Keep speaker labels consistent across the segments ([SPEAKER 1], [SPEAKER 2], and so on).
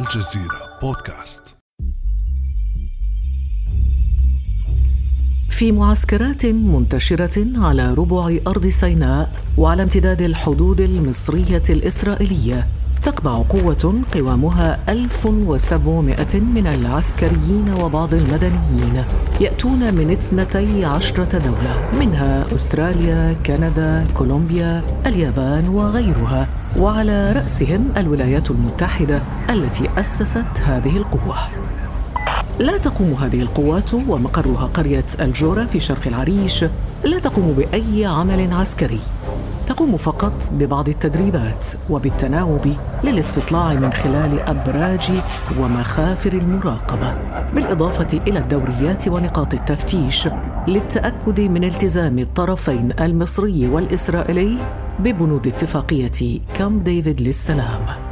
[SPEAKER 1] الجزيرة بودكاست.
[SPEAKER 2] في معسكرات منتشرة على ربع أرض سيناء وعلى امتداد الحدود المصرية الإسرائيلية. تقبع قوة قوامها 1700 من العسكريين وبعض المدنيين يأتون من 12 دولة منها أستراليا، كندا، كولومبيا، اليابان وغيرها وعلى رأسهم الولايات المتحدة التي أسست هذه القوة. لا تقوم هذه القوات ومقرها قرية الجورة في شرق العريش لا تقوم بأي عمل عسكري. تقوم فقط ببعض التدريبات وبالتناوب للاستطلاع من خلال أبراج ومخافر المراقبة بالإضافة إلى الدوريات ونقاط التفتيش للتأكد من التزام الطرفين المصري والإسرائيلي ببنود اتفاقية كامب ديفيد للسلام.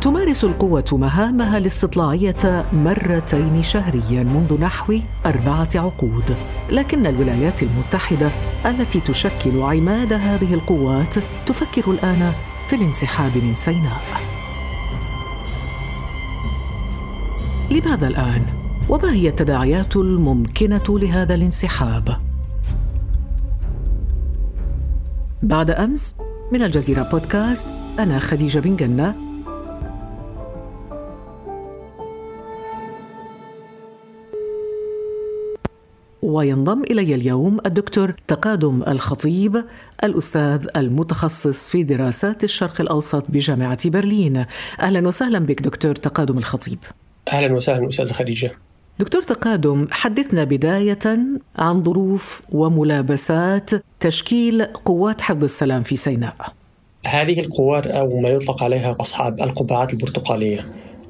[SPEAKER 2] تمارس القوة مهامها الاستطلاعية مرتين شهريا منذ نحو أربعة عقود، لكن الولايات المتحدة التي تشكل عماد هذه القوات تفكر الآن في الانسحاب من سيناء. لماذا الآن؟ وما هي التداعيات الممكنة لهذا الانسحاب؟ بعد أمس من الجزيرة بودكاست أنا خديجة بن جنة وينضم إلي اليوم الدكتور تقادم الخطيب الأستاذ المتخصص في دراسات الشرق الأوسط بجامعة برلين. أهلا وسهلا بك دكتور تقادم الخطيب.
[SPEAKER 3] أهلا وسهلا أستاذة خديجة.
[SPEAKER 2] دكتور تقادم حدثنا بداية عن ظروف وملابسات تشكيل قوات حفظ السلام في سيناء.
[SPEAKER 3] هذه القوات أو ما يطلق عليها أصحاب القبعات البرتقالية.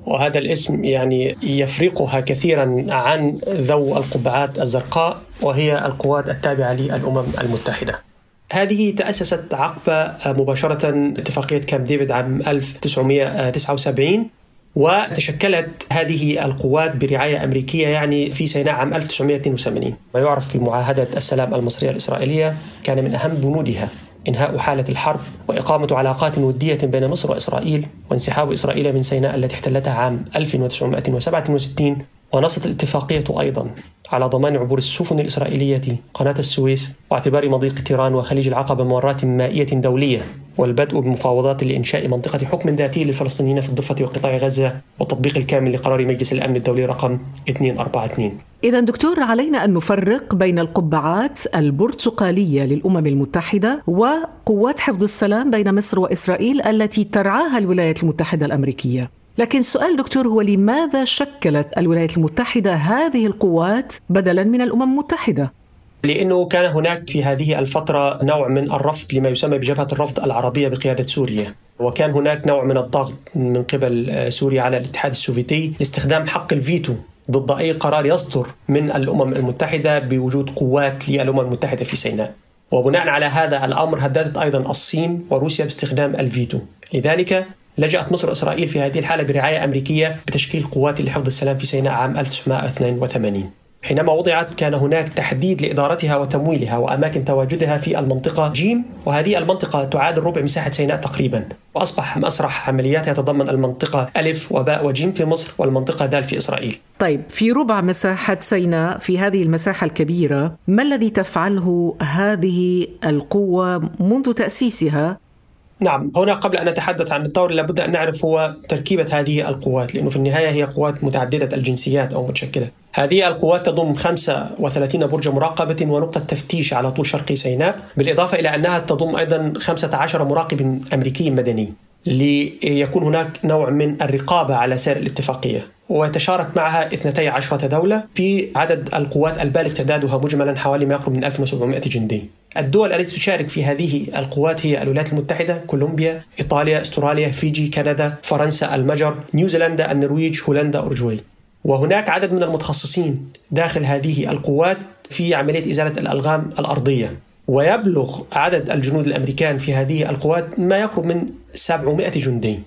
[SPEAKER 3] وهذا الاسم يعني يفرقها كثيرا عن ذو القبعات الزرقاء وهي القوات التابعة للأمم المتحدة. هذه تأسست عقب مباشرة اتفاقية كامب ديفيد عام 1979 وتشكلت هذه القوات برعاية أمريكية يعني في سيناء عام 1982 ما يعرف بمعاهدة السلام المصرية الإسرائيلية كان من أهم بنودها إنهاء حالة الحرب وإقامة علاقات ودية بين مصر وإسرائيل وانسحاب إسرائيل من سيناء التي احتلتها عام 1967 ونصت الاتفاقية أيضا على ضمان عبور السفن الإسرائيلية قناة السويس واعتبار مضيق تيران وخليج العقبة ممرات مائية دولية والبدء بمفاوضات لإنشاء منطقة حكم ذاتي للفلسطينيين في الضفة وقطاع غزة والتطبيق الكامل لقرار مجلس الأمن الدولي رقم 242
[SPEAKER 2] إذا دكتور علينا أن نفرق بين القبعات البرتقالية للأمم المتحدة وقوات حفظ السلام بين مصر وإسرائيل التي ترعاها الولايات المتحدة الأمريكية. لكن سؤال دكتور هو لماذا شكلت الولايات المتحدة هذه القوات بدلا من الأمم المتحدة؟
[SPEAKER 3] لأنه كان هناك في هذه الفترة نوع من الرفض لما يسمى بجبهة الرفض العربية بقيادة سوريا وكان هناك نوع من الضغط من قبل سوريا على الاتحاد السوفيتي لاستخدام حق الفيتو ضد أي قرار يصدر من الأمم المتحدة بوجود قوات للأمم المتحدة في سيناء. وبناء على هذا الأمر هددت أيضا الصين وروسيا باستخدام الفيتو، لذلك لجأت مصر وإسرائيل في هذه الحالة برعاية أمريكية بتشكيل قوات لحفظ السلام في سيناء عام 1982 حينما وضعت كان هناك تحديد لإدارتها وتمويلها وأماكن تواجدها في المنطقة جيم وهذه المنطقة تعادل ربع مساحة سيناء تقريبا. وأصبح مسرح عملياتها يتضمن المنطقة ألف وباء وجيم في مصر والمنطقة دال في إسرائيل.
[SPEAKER 2] طيب في ربع مساحة سيناء في هذه المساحة الكبيرة ما الذي تفعله هذه القوة منذ تأسيسها؟
[SPEAKER 3] نعم هنا قبل أن نتحدث عن الدور لابد أن نعرف هو تركيبة هذه القوات لأنه في النهاية هي قوات متعددة الجنسيات أو متشكلة. هذه القوات تضم 35 برج مراقبة ونقطة تفتيش على طول شرقي سيناء بالإضافة إلى أنها تضم أيضا 15 مراقب أمريكي مدني ليكون هناك نوع من الرقابة على سير الاتفاقية. ويتشارك معها 12 دولة في عدد القوات البالغ تعدادها مجملا حوالي ما يقرب من 1700 جندي. الدول التي تشارك في هذه القوات هي الولايات المتحدة، كولومبيا، إيطاليا، أستراليا، فيجي، كندا، فرنسا، المجر، نيوزيلندا، النرويج، هولندا، أورجواي. وهناك عدد من المتخصصين داخل هذه القوات في عملية إزالة الألغام الأرضية. ويبلغ عدد الجنود الأمريكان في هذه القوات ما يقرب من 700 جندي.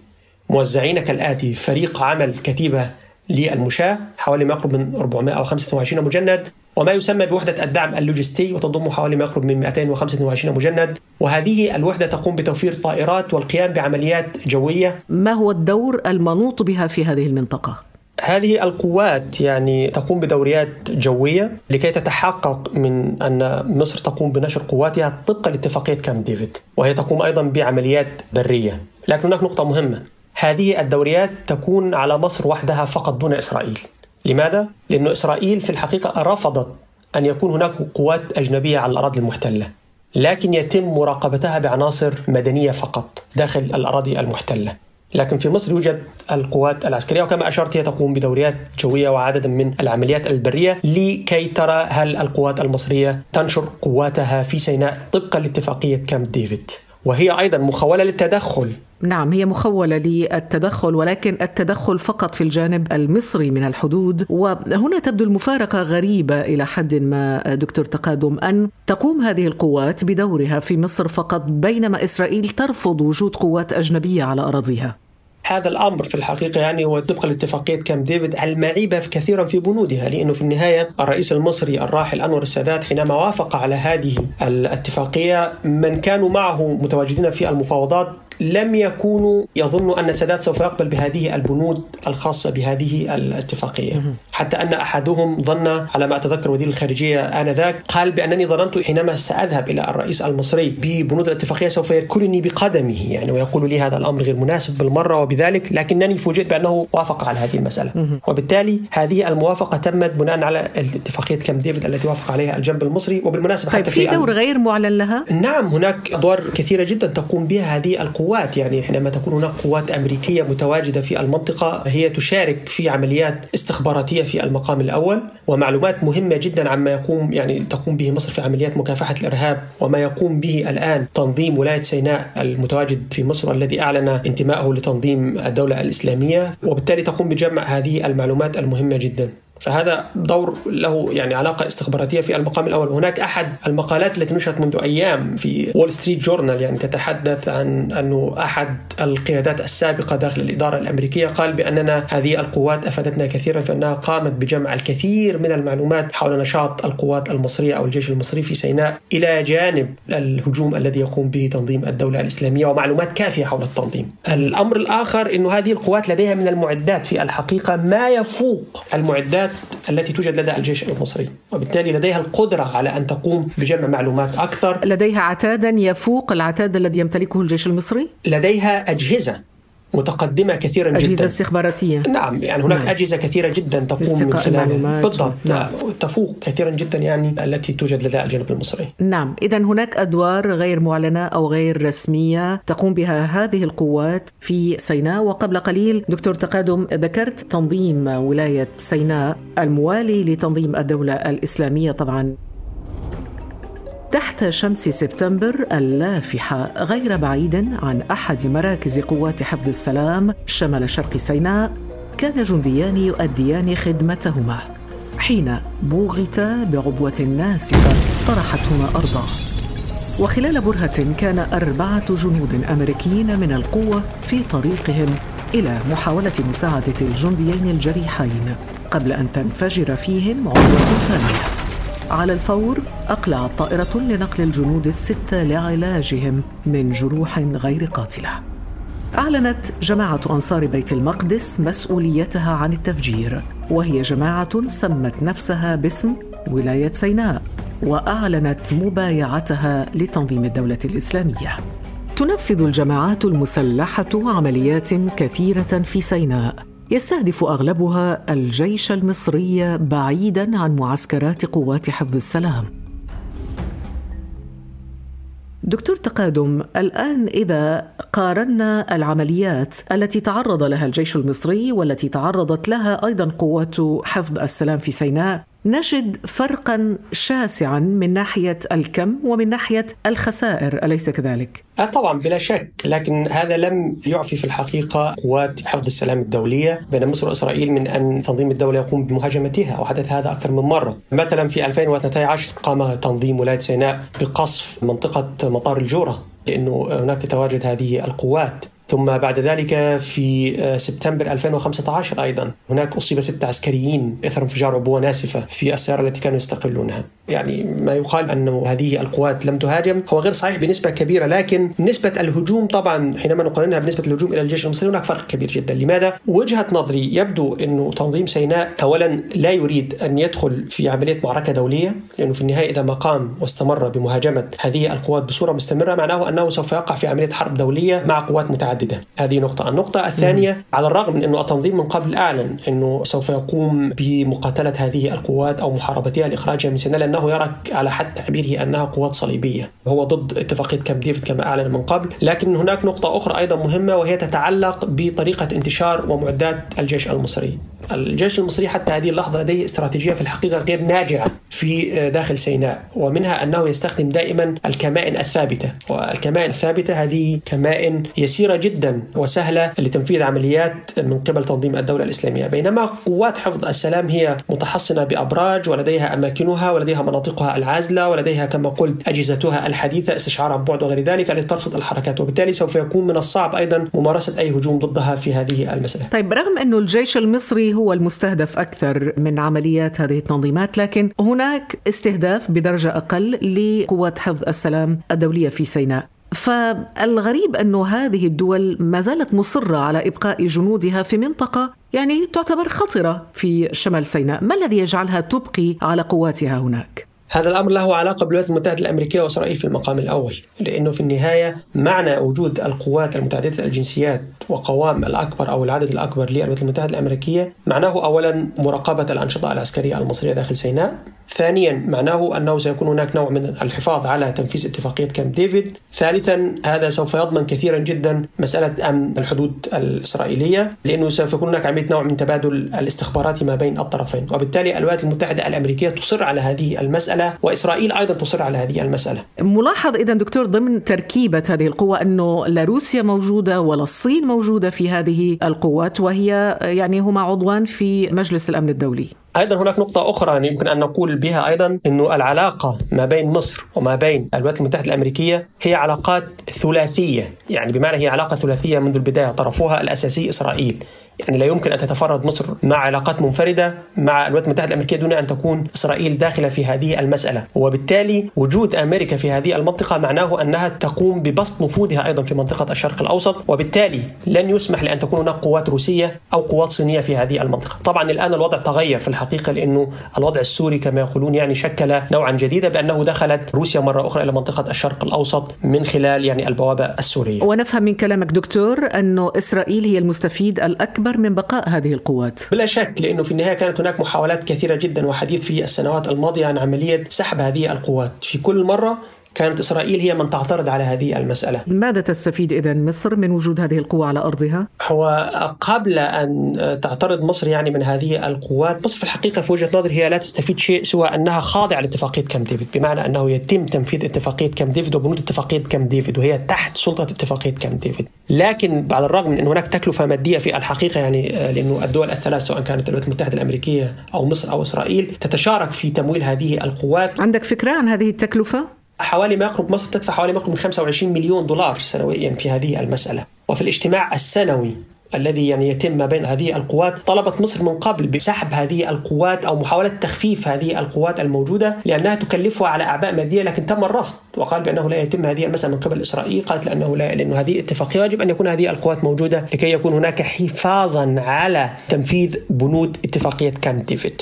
[SPEAKER 3] موزعين كالآتي فريق عمل كتيبة للمشاة حوالي ما يقرب من 425 مجند. وما يسمى بوحدة الدعم اللوجستي وتضم حوالي ما يقرب من 225 مجند وهذه الوحدة تقوم بتوفير طائرات والقيام بعمليات جوية.
[SPEAKER 2] ما هو الدور المنوط بها في هذه المنطقة؟
[SPEAKER 3] هذه القوات يعني تقوم بدوريات جوية لكي تتحقق من أن مصر تقوم بنشر قواتها طبقا لاتفاقية كامب ديفيد وهي تقوم أيضا بعمليات برية. لكن هناك نقطة مهمة. هذه الدوريات تكون على مصر وحدها فقط دون إسرائيل. لماذا؟ لأن إسرائيل في الحقيقة رفضت أن يكون هناك قوات أجنبية على الأراضي المحتلة لكن يتم مراقبتها بعناصر مدنية فقط داخل الأراضي المحتلة لكن في مصر يوجد القوات العسكرية وكما أشرت هي تقوم بدوريات جوية وعددا من العمليات البرية لكي ترى هل القوات المصرية تنشر قواتها في سيناء طبقا لاتفاقية كامب ديفيد وهي أيضا مخولة للتدخل.
[SPEAKER 2] نعم هي مخولة للتدخل ولكن التدخل فقط في الجانب المصري من الحدود. وهنا تبدو المفارقة غريبة إلى حد ما دكتور تقادم أن تقوم هذه القوات بدورها في مصر فقط بينما إسرائيل ترفض وجود قوات أجنبية على أراضيها.
[SPEAKER 3] هذا الأمر في الحقيقة يعني هو طبقا لاتفاقيه كامب ديفيد المعيبة كثيرا في بنودها لأنه في النهاية الرئيس المصري الراحل أنور السادات حينما وافق على هذه الاتفاقية من كانوا معه متواجدين في المفاوضات لم يكونوا يظنوا أن السادات سوف يقبل بهذه البنود الخاصة بهذه الاتفاقية. حتى أن أحدهم ظن على ما أتذكر وزير الخارجية آنذاك قال بأنني ظننت حينما سأذهب إلى الرئيس المصري ببنود الاتفاقية سوف يركلني بقدمه يعني ويقول لي هذا الأمر غير مناسب بالمرة وبذلك لكنني فوجئت بأنه وافق على هذه المسألة. وبالتالي هذه الموافقة تمت بناء على اتفاقية كامب ديفيد التي وافق عليها الجنب المصري وبالمناسبة
[SPEAKER 2] طيب في دور غير معلن لها؟
[SPEAKER 3] نعم هناك أدوار كثيرة جدا تقوم بها هذه القوات. قوات يعني حينما تكون هناك قوات أمريكية متواجدة في المنطقة هي تشارك في عمليات استخباراتية في المقام الأول ومعلومات مهمة جدا عما يقوم يعني تقوم به مصر في عمليات مكافحة الإرهاب وما يقوم به الآن تنظيم ولاية سيناء المتواجد في مصر الذي أعلن انتمائه لتنظيم الدولة الإسلامية وبالتالي تقوم بجمع هذه المعلومات المهمة جدا. فهذا دور له يعني علاقة استخباراتية في المقام الأول هناك أحد المقالات التي نشرت منذ أيام في وول ستريت جورنال يعني تتحدث عن أنه أحد القيادات السابقة داخل الإدارة الأمريكية قال بأننا هذه القوات أفادتنا كثيرا فإنها قامت بجمع الكثير من المعلومات حول نشاط القوات المصرية أو الجيش المصري في سيناء إلى جانب الهجوم الذي يقوم به تنظيم الدولة الإسلامية ومعلومات كافية حول التنظيم. الأمر الآخر إنه هذه القوات لديها من المعدات في الحقيقة ما يفوق المعدات الخبرات التي توجد لدى الجيش المصري وبالتالي لديها القدرة على أن تقوم بجمع معلومات أكثر
[SPEAKER 2] لديها عتادا يفوق العتاد الذي يمتلكه الجيش المصري؟
[SPEAKER 3] لديها أجهزة متقدمة كثيرا
[SPEAKER 2] أجهزة
[SPEAKER 3] جدا.
[SPEAKER 2] أجهزة استخباراتية.
[SPEAKER 3] نعم يعني هناك نعم. أجهزة كثيرة جدا تقوم من خلال بالضبط. نعم. تفوق كثيرا جدا يعني التي توجد لدى الجانب المصري.
[SPEAKER 2] نعم. إذا هناك أدوار غير معلنة أو غير رسمية تقوم بها هذه القوات في سيناء. وقبل قليل دكتور تقادم ذكرت تنظيم ولاية سيناء الموالي لتنظيم الدولة الإسلامية طبعا. تحت شمس سبتمبر اللافحة غير بعيد عن أحد مراكز قوات حفظ السلام شمال شرق سيناء كان جنديان يؤديان خدمتهما. حين بوغتا بعبوة ناسفة طرحتهما أرضا. وخلال برهة كان أربعة جنود أمريكيين من القوة في طريقهم إلى محاولة مساعدة الجنديين الجريحين قبل أن تنفجر فيهم عبوة ثانية. على الفور أقلعت طائرة لنقل الجنود الستة لعلاجهم من جروح غير قاتلة. أعلنت جماعة أنصار بيت المقدس مسؤوليتها عن التفجير، وهي جماعة سمت نفسها باسم ولاية سيناء، وأعلنت مبايعتها لتنظيم الدولة الإسلامية. تنفذ الجماعات المسلحة عمليات كثيرة في سيناء يستهدف أغلبها الجيش المصري بعيدا عن معسكرات قوات حفظ السلام. دكتور تقادم الآن إذا قارنا العمليات التي تعرض لها الجيش المصري والتي تعرضت لها أيضا قوات حفظ السلام في سيناء نجد فرقا شاسعا من ناحية الكم ومن ناحية الخسائر أليس كذلك؟
[SPEAKER 3] آه طبعا بلا شك لكن هذا لم يعفي في الحقيقة قوات حفظ السلام الدولية بين مصر وإسرائيل من أن تنظيم الدولة يقوم بمهاجمتها وحدث هذا أكثر من مرة مثلا في 2012 قام تنظيم ولاية سيناء بقصف منطقة مطار الجورة لأنه هناك تتواجد هذه القوات ثم بعد ذلك في سبتمبر 2015 أيضا هناك أصيب ست عسكريين إثر انفجار عبوة ناسفة في السيارة التي كانوا يستقلونها. يعني ما يقال أن هذه القوات لم تهاجم هو غير صحيح بنسبة كبيرة لكن نسبة الهجوم طبعا حينما نقارنها بنسبة الهجوم إلى الجيش المصري هناك فرق كبير جدا. لماذا؟ وجهة نظري يبدو أنه تنظيم سيناء أولا لا يريد أن يدخل في عملية معركة دولية لأنه في النهاية إذا ما قام واستمر بمهاجمة هذه القوات بصورة مستمرة معناه أنه سوف يقع في عملية حرب دولية مع قوات متعددة. هذه نقطة. النقطة الثانية مم. على الرغم من أنه التنظيم من قبل أعلن أنه سوف يقوم بمقاتلة هذه القوات أو محاربتها لإخراجها من سيناء لأنه يرى على حد تعبيره أنها قوات صليبية. هو ضد اتفاقية كامب ديفيد كما أعلن من قبل. لكن هناك نقطة أخرى أيضا مهمة وهي تتعلق بطريقة انتشار ومعدات الجيش المصري. الجيش المصري حتى هذه اللحظة لديه استراتيجية في الحقيقة غير ناجعة. في داخل سيناء. ومنها أنه يستخدم دائما الكمائن الثابتة. والكمائن الثابتة هذه كمائن يسيرة جدا وسهلة لتنفيذ عمليات من قبل تنظيم الدولة الإسلامية. بينما قوات حفظ السلام هي متحصنة بأبراج ولديها أماكنها ولديها مناطقها العازلة ولديها كما قلت أجهزتها الحديثة استشعار عن بعد وغير ذلك التي ترصد الحركات. وبالتالي سوف يكون من الصعب أيضا ممارسة أي هجوم ضدها في هذه المسألة.
[SPEAKER 2] طيب رغم أنه الجيش المصري هو المستهدف أكثر من عمليات هذه التنظيمات لكن هناك استهداف بدرجة أقل لقوات حفظ السلام الدولية في سيناء فالغريب أن هذه الدول ما زالت مصرة على إبقاء جنودها في منطقة يعني تعتبر خطرة في شمال سيناء ما الذي يجعلها تبقي على قواتها هناك؟
[SPEAKER 3] هذا الأمر له علاقة بالولايات المتحدة الأمريكية وإسرائيل في المقام الأول، لأنه في النهاية معنى وجود القوات المتعددة الجنسيات وقوام الأكبر أو العدد الأكبر للولايات المتحدة الأمريكية معناه اولا مراقبة الأنشطة العسكرية المصرية داخل سيناء، ثانيا معناه أنه سيكون هناك نوع من الحفاظ على تنفيذ اتفاقية كامب ديفيد، ثالثا هذا سوف يضمن كثيرا جدا مسألة أمن الحدود الإسرائيلية لأنه سوف يكون هناك عملية نوع من تبادل الاستخبارات ما بين الطرفين، وبالتالي الولايات المتحدة الأمريكية تصر على هذه المسألة وإسرائيل أيضا تصر على هذه المسألة.
[SPEAKER 2] ملاحظ اذا دكتور ضمن تركيبة هذه القوة أنه لا روسيا موجودة ولا الصين موجودة في هذه القوات وهي يعني هما عضوان في مجلس الأمن الدولي.
[SPEAKER 3] أيضا هناك نقطة أخرى يمكن أن نقول بها أيضا أنه العلاقة ما بين مصر وما بين الولايات المتحدة الأمريكية هي علاقات ثلاثية، يعني بمعنى هي علاقة ثلاثية منذ البداية، طرفها الأساسي إسرائيل، يعني لا يمكن أن تتفرد مصر مع علاقات منفردة مع الولايات المتحدة الأمريكية دون أن تكون إسرائيل داخلة في هذه المسألة. وبالتالي وجود أمريكا في هذه المنطقة معناه أنها تقوم ببسط نفوذها أيضا في منطقة الشرق الأوسط وبالتالي لن يسمح لأن تكون هناك قوات روسية أو قوات صينية في هذه المنطقة. طبعا الآن الوضع تغير في الحقيقة لأنه الوضع السوري كما يقولون يعني شكل نوعا جديدا بأنه دخلت روسيا مرة أخرى إلى منطقة الشرق الأوسط من خلال يعني البوابة السورية.
[SPEAKER 2] ونفهم من كلامك دكتور أنه إسرائيل هي المستفيد الأكبر من بقاء هذه القوات.
[SPEAKER 3] بلا شك لأنه في النهاية كانت هناك محاولات كثيرة جدا وحديث في السنوات الماضية عن عملية سحب هذه القوات. في كل مرة كانت إسرائيل هي من تعترض على هذه المسألة.
[SPEAKER 2] ماذا تستفيد اذا مصر من وجود هذه القوة على أرضها؟
[SPEAKER 3] هو قبل أن تعترض مصر يعني من هذه القوات، مصر في الحقيقة في وجهة نظري هي لا تستفيد شيء سوى أنها خاضعة لاتفاقية كامب ديفيد، بمعنى أنه يتم تنفيذ اتفاقية كامب ديفيد وبنود اتفاقية كامب ديفيد وهي تحت سلطة اتفاقية كامب ديفيد، لكن بعد الرغم من أن هناك تكلفة مادية في الحقيقة يعني لأنه الدول الثلاث سواء كانت الولايات المتحدة الأمريكية أو مصر أو إسرائيل تتشارك في تمويل هذه القوات.
[SPEAKER 2] عندك فكرة عن هذه التكلفة؟
[SPEAKER 3] حوالي ما يقرب مصر تدفع حوالي ما يقرب من 25 مليون دولار سنويا في هذه المسألة. وفي الاجتماع السنوي الذي يعني يتم ما بين هذه القوات طلبت مصر من قبل بسحب هذه القوات أو محاولة تخفيف هذه القوات الموجودة لأنها تكلفها على أعباء مادية لكن تم الرفض وقال بأنه لا يتم هذه المسألة من قبل إسرائيل. قالت لأنه لا لأنه هذه اتفاقية. يجب أن يكون هذه القوات موجودة لكي يكون هناك حفاظا على تنفيذ بنود اتفاقية كامب ديفيد.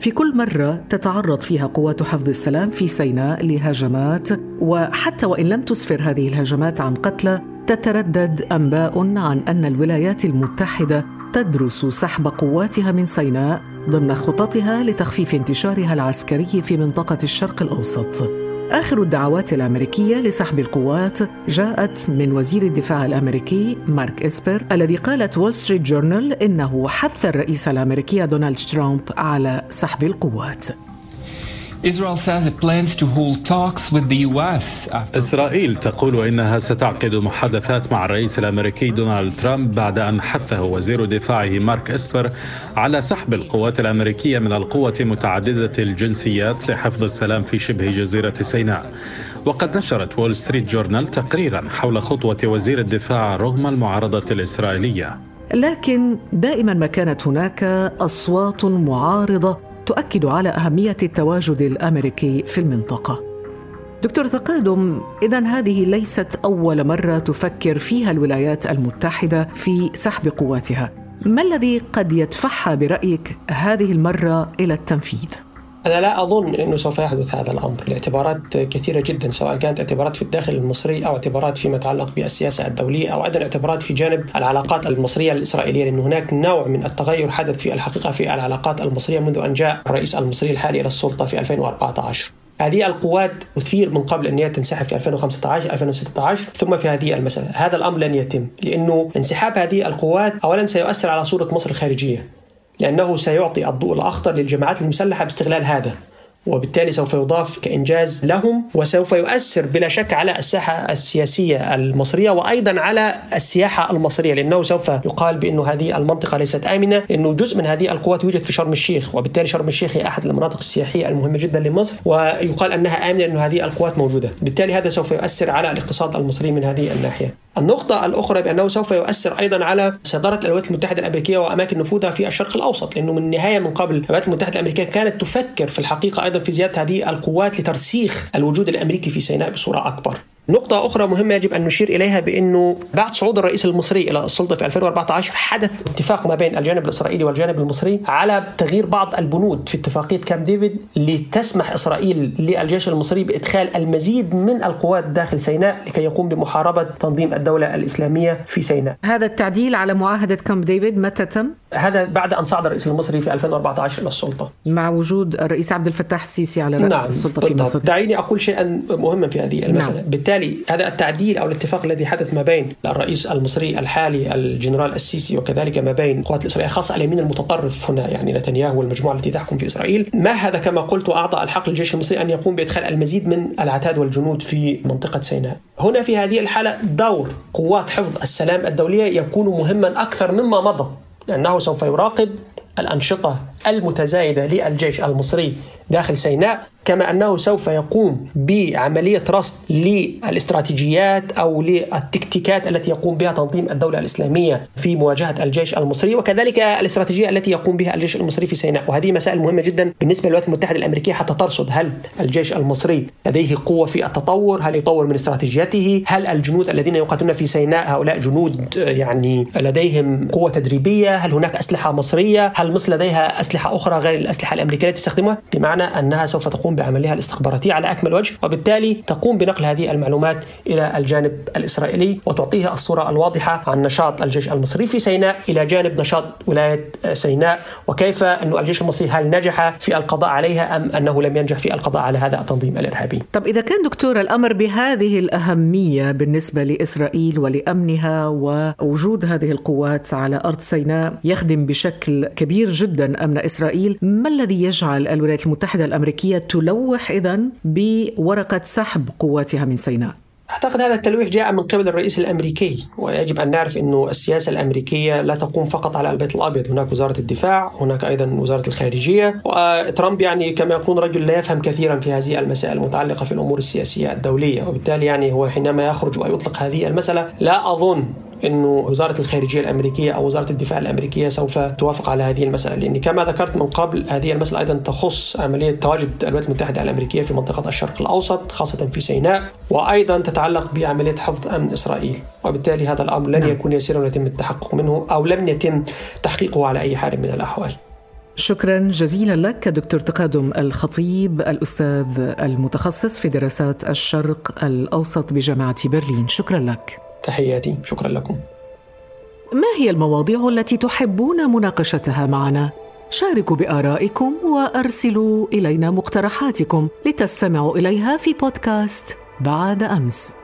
[SPEAKER 2] في كل مرة تتعرض فيها قوات حفظ السلام في سيناء لهجمات وحتى وإن لم تسفر هذه الهجمات عن قتلى تتردد أنباء عن أن الولايات المتحدة تدرس سحب قواتها من سيناء ضمن خططها لتخفيف انتشارها العسكري في منطقة الشرق الأوسط. آخر الدعوات الأمريكية لسحب القوات جاءت من وزير الدفاع الأمريكي مارك إسبر الذي قالت وول ستريت جورنال إنه حث الرئيس الأمريكي دونالد ترامب على سحب القوات.
[SPEAKER 4] إسرائيل تقول إنها ستعقد محادثات مع الرئيس الأمريكي دونالد ترامب بعد أن حثه وزير دفاعه مارك إسبر على سحب القوات الأمريكية من القوة متعددة الجنسيات لحفظ السلام في شبه جزيرة سيناء. وقد نشرت وول ستريت جورنال تقريرا حول خطوة وزير الدفاع رغم المعارضة الإسرائيلية.
[SPEAKER 2] لكن دائما ما كانت هناك أصوات معارضة تؤكد على أهمية التواجد الأمريكي في المنطقة. دكتور تقادم اذا هذه ليست أول مرة تفكر فيها الولايات المتحدة في سحب قواتها. ما الذي قد يدفعها برأيك هذه المرة إلى التنفيذ؟
[SPEAKER 3] أنا لا أظن أنه سوف يحدث هذا الأمر لاعتبارات كثيرة جدا سواء كانت اعتبارات في الداخل المصري أو اعتبارات فيما يتعلق بالسياسة الدولية أو أيضا اعتبارات في جانب العلاقات المصرية الإسرائيلية لأن هناك نوع من التغير حدث في الحقيقة في العلاقات المصرية منذ أن جاء الرئيس المصري الحالي إلى السلطة في 2014 هذه القوات أثير من قبل أن هي تنسحب في 2015 2016 ثم في هذه المسألة. هذا الأمر لن يتم لأنه انسحاب هذه القوات أولا سيؤثر على صورة مصر الخارجية. لأنه سيعطي الضوء الأخضر للجماعات المسلحة باستغلال هذا وبالتالي سوف يضاف كإنجاز لهم وسوف يؤثر بلا شك على الساحة السياسية المصرية وأيضا على السياحة المصرية لأنه سوف يقال بأن هذه المنطقة ليست آمنة لأنه جزء من هذه القوات يوجد في شرم الشيخ وبالتالي شرم الشيخ هي أحد المناطق السياحية المهمة جدا لمصر ويقال أنها آمنة أن هذه القوات موجودة. بالتالي هذا سوف يؤثر على الاقتصاد المصري من هذه الناحية. النقطة الأخرى بأنه سوف يؤثر أيضا على سيطرة الولايات المتحدة الأمريكية وأماكن نفوذها في الشرق الأوسط لأنه من النهاية من قبل الولايات المتحدة الأمريكية كانت تفكر في الحقيقة أيضا في زيادة هذه القوات لترسيخ الوجود الأمريكي في سيناء بصورة أكبر. نقطة أخرى مهمة يجب أن نشير إليها بأنه بعد صعود الرئيس المصري إلى السلطة في 2014 حدث اتفاق ما بين الجانب الإسرائيلي والجانب المصري على تغيير بعض البنود في اتفاقية كامب ديفيد لتسمح إسرائيل للجيش المصري بإدخال المزيد من القوات داخل سيناء لكي يقوم بمحاربة تنظيم الدولة الإسلامية في سيناء.
[SPEAKER 2] هذا التعديل على معاهدة كامب ديفيد متى تم؟
[SPEAKER 3] هذا بعد أن صعد الرئيس المصري في 2014 إلى السلطة.
[SPEAKER 2] مع وجود الرئيس عبد الفتاح السيسي على رأس
[SPEAKER 3] نعم.
[SPEAKER 2] السلطة في مصر.
[SPEAKER 3] دعيني أقول شيئا مهما في هذه المسألة. نعم. بالتالي هذا التعديل أو الاتفاق الذي حدث ما بين الرئيس المصري الحالي الجنرال السيسي وكذلك ما بين القوات الإسرائيلية خاصة اليمين المتطرف هنا يعني نتنياهو والمجموعة التي تحكم في إسرائيل. ما هذا؟ كما قلت وأعطى الحق للجيش المصري أن يقوم بإدخال المزيد من العتاد والجنود في منطقة سيناء. هنا في هذه الحالة دور قوات حفظ السلام الدولية يكون مهما أكثر مما مضى لأنه سوف يراقب الأنشطة المتزايدة للجيش المصري داخل سيناء كما أنه سوف يقوم بعملية رصد للاستراتيجيات أو للتكتيكات التي يقوم بها تنظيم الدولة الإسلامية في مواجهة الجيش المصري وكذلك الاستراتيجية التي يقوم بها الجيش المصري في سيناء. وهذه مسائل مهمة جدا بالنسبة للولايات المتحدة الأمريكية حتى ترصد هل الجيش المصري لديه قوة في التطور هل يطور من استراتيجيته هل الجنود الذين يقاتلون في سيناء هؤلاء جنود يعني لديهم قوة تدريبية هل هناك أسلحة مصرية هل مصر لديها أسلحة أخرى غير الأسلحة الأمريكية التي تستخدمها بمعنى أنها سوف تقوم بعملها الاستخباراتية على أكمل وجه وبالتالي تقوم بنقل هذه المعلومات إلى الجانب الإسرائيلي وتعطيها الصورة الواضحة عن نشاط الجيش المصري في سيناء إلى جانب نشاط ولاية سيناء وكيف أن الجيش المصري هل نجح في القضاء عليها أم أنه لم ينجح في القضاء على هذا التنظيم الإرهابي؟
[SPEAKER 2] طب إذا كان دكتور الأمر بهذه الأهمية بالنسبة لإسرائيل ولأمنها ووجود هذه القوات على أرض سيناء يخدم بشكل كبير جدا أمن إسرائيل ما الذي يجعل الولايات المتحدة الأمريكية تلوح إذا بورقة سحب قواتها من سيناء؟
[SPEAKER 3] أعتقد هذا التلويح جاء من قبل الرئيس الأمريكي ويجب أن نعرف أنه السياسة الأمريكية لا تقوم فقط على البيت الأبيض. هناك وزارة الدفاع هناك أيضا وزارة الخارجية وترامب يعني كما يقول رجل لا يفهم كثيرا في هذه المسائل المتعلقة في الأمور السياسية الدولية وبالتالي يعني هو حينما يخرج ويطلق هذه المسألة لا أظن إنه وزارة الخارجية الأمريكية أو وزارة الدفاع الأمريكية سوف توافق على هذه المسألة. لأن كما ذكرت من قبل هذه المسألة أيضا تخص عملية تواجد الولايات المتحدة الأمريكية في منطقة الشرق الأوسط خاصة في سيناء وأيضا تتعلق بعملية حفظ أمن إسرائيل. وبالتالي هذا الأمر لن يكون يسيرا ويتم التحقق منه أو لم يتم تحقيقه على أي حال من الأحوال.
[SPEAKER 2] شكرا جزيلا لك دكتور تقادم الخطيب الأستاذ المتخصص في دراسات الشرق الأوسط بجامعة برلين. شكرا لك.
[SPEAKER 3] تحياتي. شكرا لكم.
[SPEAKER 2] ما هي المواضيع التي تحبون مناقشتها معنا؟ شاركوا بآرائكم وأرسلوا إلينا مقترحاتكم لتستمعوا إليها في بودكاست بعد أمس.